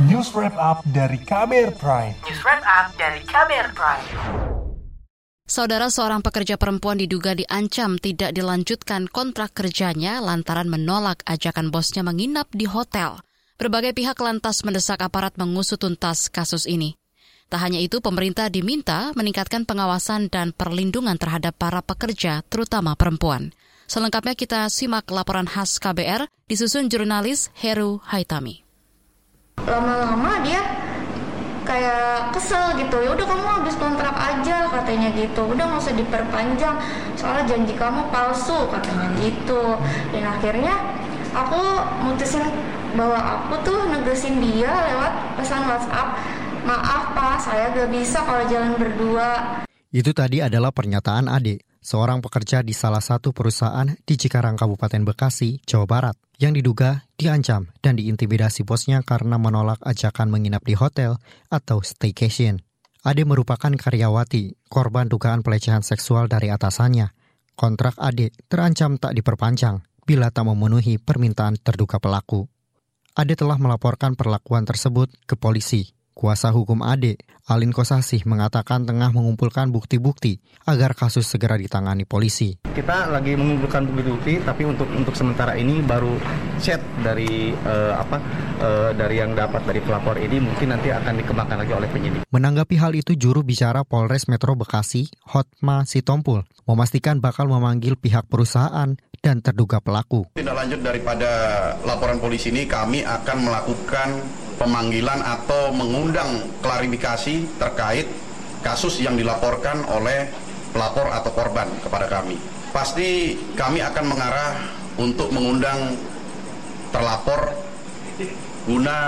News Wrap Up dari Kamer Prime. News Wrap Up dari Kamer Prime. Saudara seorang pekerja perempuan diduga diancam tidak dilanjutkan kontrak kerjanya lantaran menolak ajakan bosnya menginap di hotel. Berbagai pihak lantas mendesak aparat mengusut tuntas kasus ini. Tak hanya itu, pemerintah diminta meningkatkan pengawasan dan perlindungan terhadap para pekerja, terutama perempuan. Selengkapnya kita simak laporan khas KBR disusun jurnalis Heru Haitami. Lama-lama dia kayak kesel gitu. Ya udah kamu habis kontrak aja katanya gitu. Udah nggak usah diperpanjang soalnya janji kamu palsu katanya gitu. Dan akhirnya aku mutusin bahwa aku tuh negesin dia lewat pesan WhatsApp maaf pak saya gak bisa kalau jalan berdua. Itu tadi adalah pernyataan Ade seorang pekerja di salah satu perusahaan di Cikarang Kabupaten Bekasi, Jawa Barat, yang diduga diancam dan diintimidasi bosnya karena menolak ajakan menginap di hotel atau staycation. Ade merupakan karyawati, korban dugaan pelecehan seksual dari atasannya. Kontrak Ade terancam tak diperpanjang bila tak memenuhi permintaan terduga pelaku. Ade telah melaporkan perlakuan tersebut ke polisi. Kuasa hukum Ade, Alin Kosasih mengatakan tengah mengumpulkan bukti-bukti agar kasus segera ditangani polisi. Kita lagi mengumpulkan bukti-bukti, tapi untuk untuk sementara ini baru chat dari uh, apa uh, dari yang dapat dari pelapor ini mungkin nanti akan dikembangkan lagi oleh penyidik. Menanggapi hal itu, juru bicara Polres Metro Bekasi, Hotma Sitompul, memastikan bakal memanggil pihak perusahaan dan terduga pelaku. Tidak lanjut daripada laporan polisi ini, kami akan melakukan pemanggilan atau mengundang klarifikasi terkait kasus yang dilaporkan oleh pelapor atau korban kepada kami. Pasti kami akan mengarah untuk mengundang terlapor guna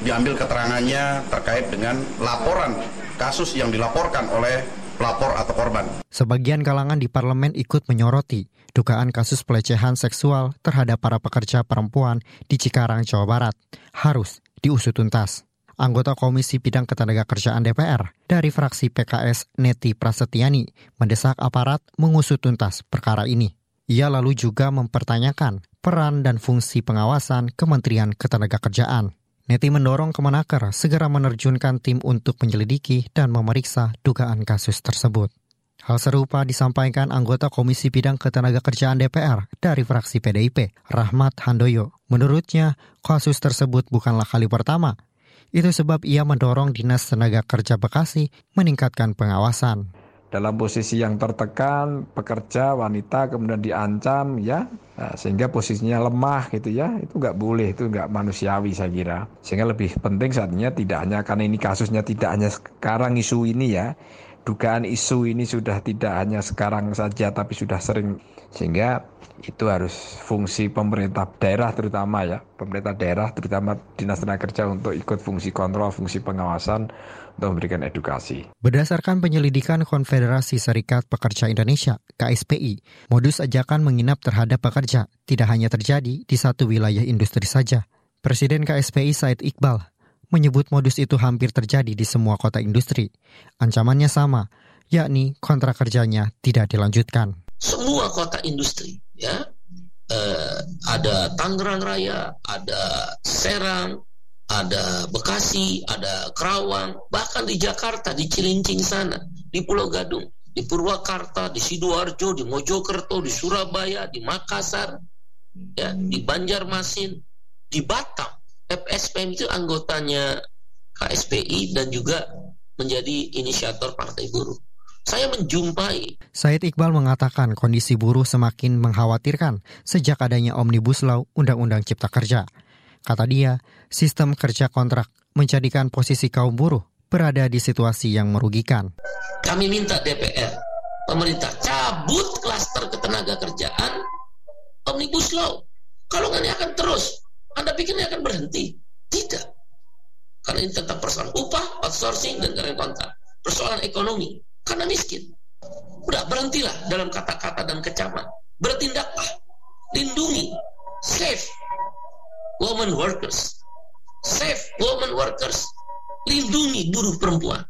diambil keterangannya terkait dengan laporan kasus yang dilaporkan oleh pelapor atau korban. Sebagian kalangan di parlemen ikut menyoroti dugaan kasus pelecehan seksual terhadap para pekerja perempuan di Cikarang, Jawa Barat harus diusut tuntas. Anggota Komisi Bidang Ketenagakerjaan DPR dari fraksi PKS Neti Prasetyani mendesak aparat mengusut tuntas perkara ini. Ia lalu juga mempertanyakan peran dan fungsi pengawasan Kementerian Ketenagakerjaan. Neti mendorong Kemenaker segera menerjunkan tim untuk menyelidiki dan memeriksa dugaan kasus tersebut. Hal serupa disampaikan anggota Komisi Bidang Ketenagakerjaan DPR dari fraksi PDIP, Rahmat Handoyo. Menurutnya, kasus tersebut bukanlah kali pertama. Itu sebab ia mendorong Dinas Tenaga Kerja Bekasi meningkatkan pengawasan. Dalam posisi yang tertekan, pekerja wanita kemudian diancam, ya, nah, sehingga posisinya lemah gitu ya, itu nggak boleh, itu nggak manusiawi saya kira. Sehingga lebih penting saatnya tidak hanya karena ini kasusnya tidak hanya sekarang isu ini ya, dugaan isu ini sudah tidak hanya sekarang saja tapi sudah sering. Sehingga itu harus fungsi pemerintah daerah terutama ya pemerintah daerah terutama dinas tenaga kerja untuk ikut fungsi kontrol fungsi pengawasan untuk memberikan edukasi. Berdasarkan penyelidikan Konfederasi Serikat Pekerja Indonesia KSPI, modus ajakan menginap terhadap pekerja tidak hanya terjadi di satu wilayah industri saja. Presiden KSPI Said Iqbal menyebut modus itu hampir terjadi di semua kota industri. Ancamannya sama, yakni kontrak kerjanya tidak dilanjutkan. Semua kota industri, ya, eh, ada Tangerang Raya, ada Serang, ada Bekasi, ada Kerawang, bahkan di Jakarta, di Cilincing sana, di Pulau Gadung, di Purwakarta, di Sidoarjo, di Mojokerto, di Surabaya, di Makassar, ya, di Banjarmasin, di Batam, FSPM itu anggotanya KSPI dan juga menjadi inisiator Partai Buruh. Saya menjumpai. Said Iqbal mengatakan kondisi buruh semakin mengkhawatirkan sejak adanya Omnibus Law Undang-Undang Cipta Kerja. Kata dia, sistem kerja kontrak menjadikan posisi kaum buruh berada di situasi yang merugikan. Kami minta DPR, pemerintah cabut klaster ketenaga kerjaan Omnibus Law. Kalau nggak akan terus anda pikir ini akan berhenti? Tidak. Karena ini tentang persoalan upah, outsourcing, dan karyawan kontrak. Persoalan ekonomi. Karena miskin. Udah berhentilah dalam kata-kata dan kecaman. Bertindaklah. Lindungi. Save woman workers. Save woman workers. Lindungi buruh perempuan.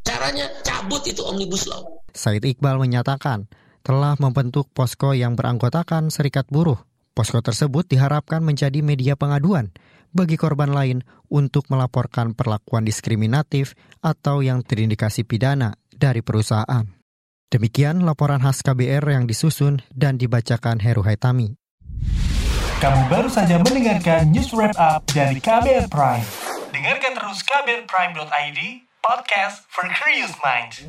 Caranya cabut itu Omnibus Law. Said Iqbal menyatakan telah membentuk posko yang beranggotakan serikat buruh Posko tersebut diharapkan menjadi media pengaduan bagi korban lain untuk melaporkan perlakuan diskriminatif atau yang terindikasi pidana dari perusahaan. Demikian laporan khas KBR yang disusun dan dibacakan Heru Haitami. Kamu baru saja mendengarkan news wrap up dari KBR Prime. Dengarkan terus kbrprime.id, podcast for curious minds.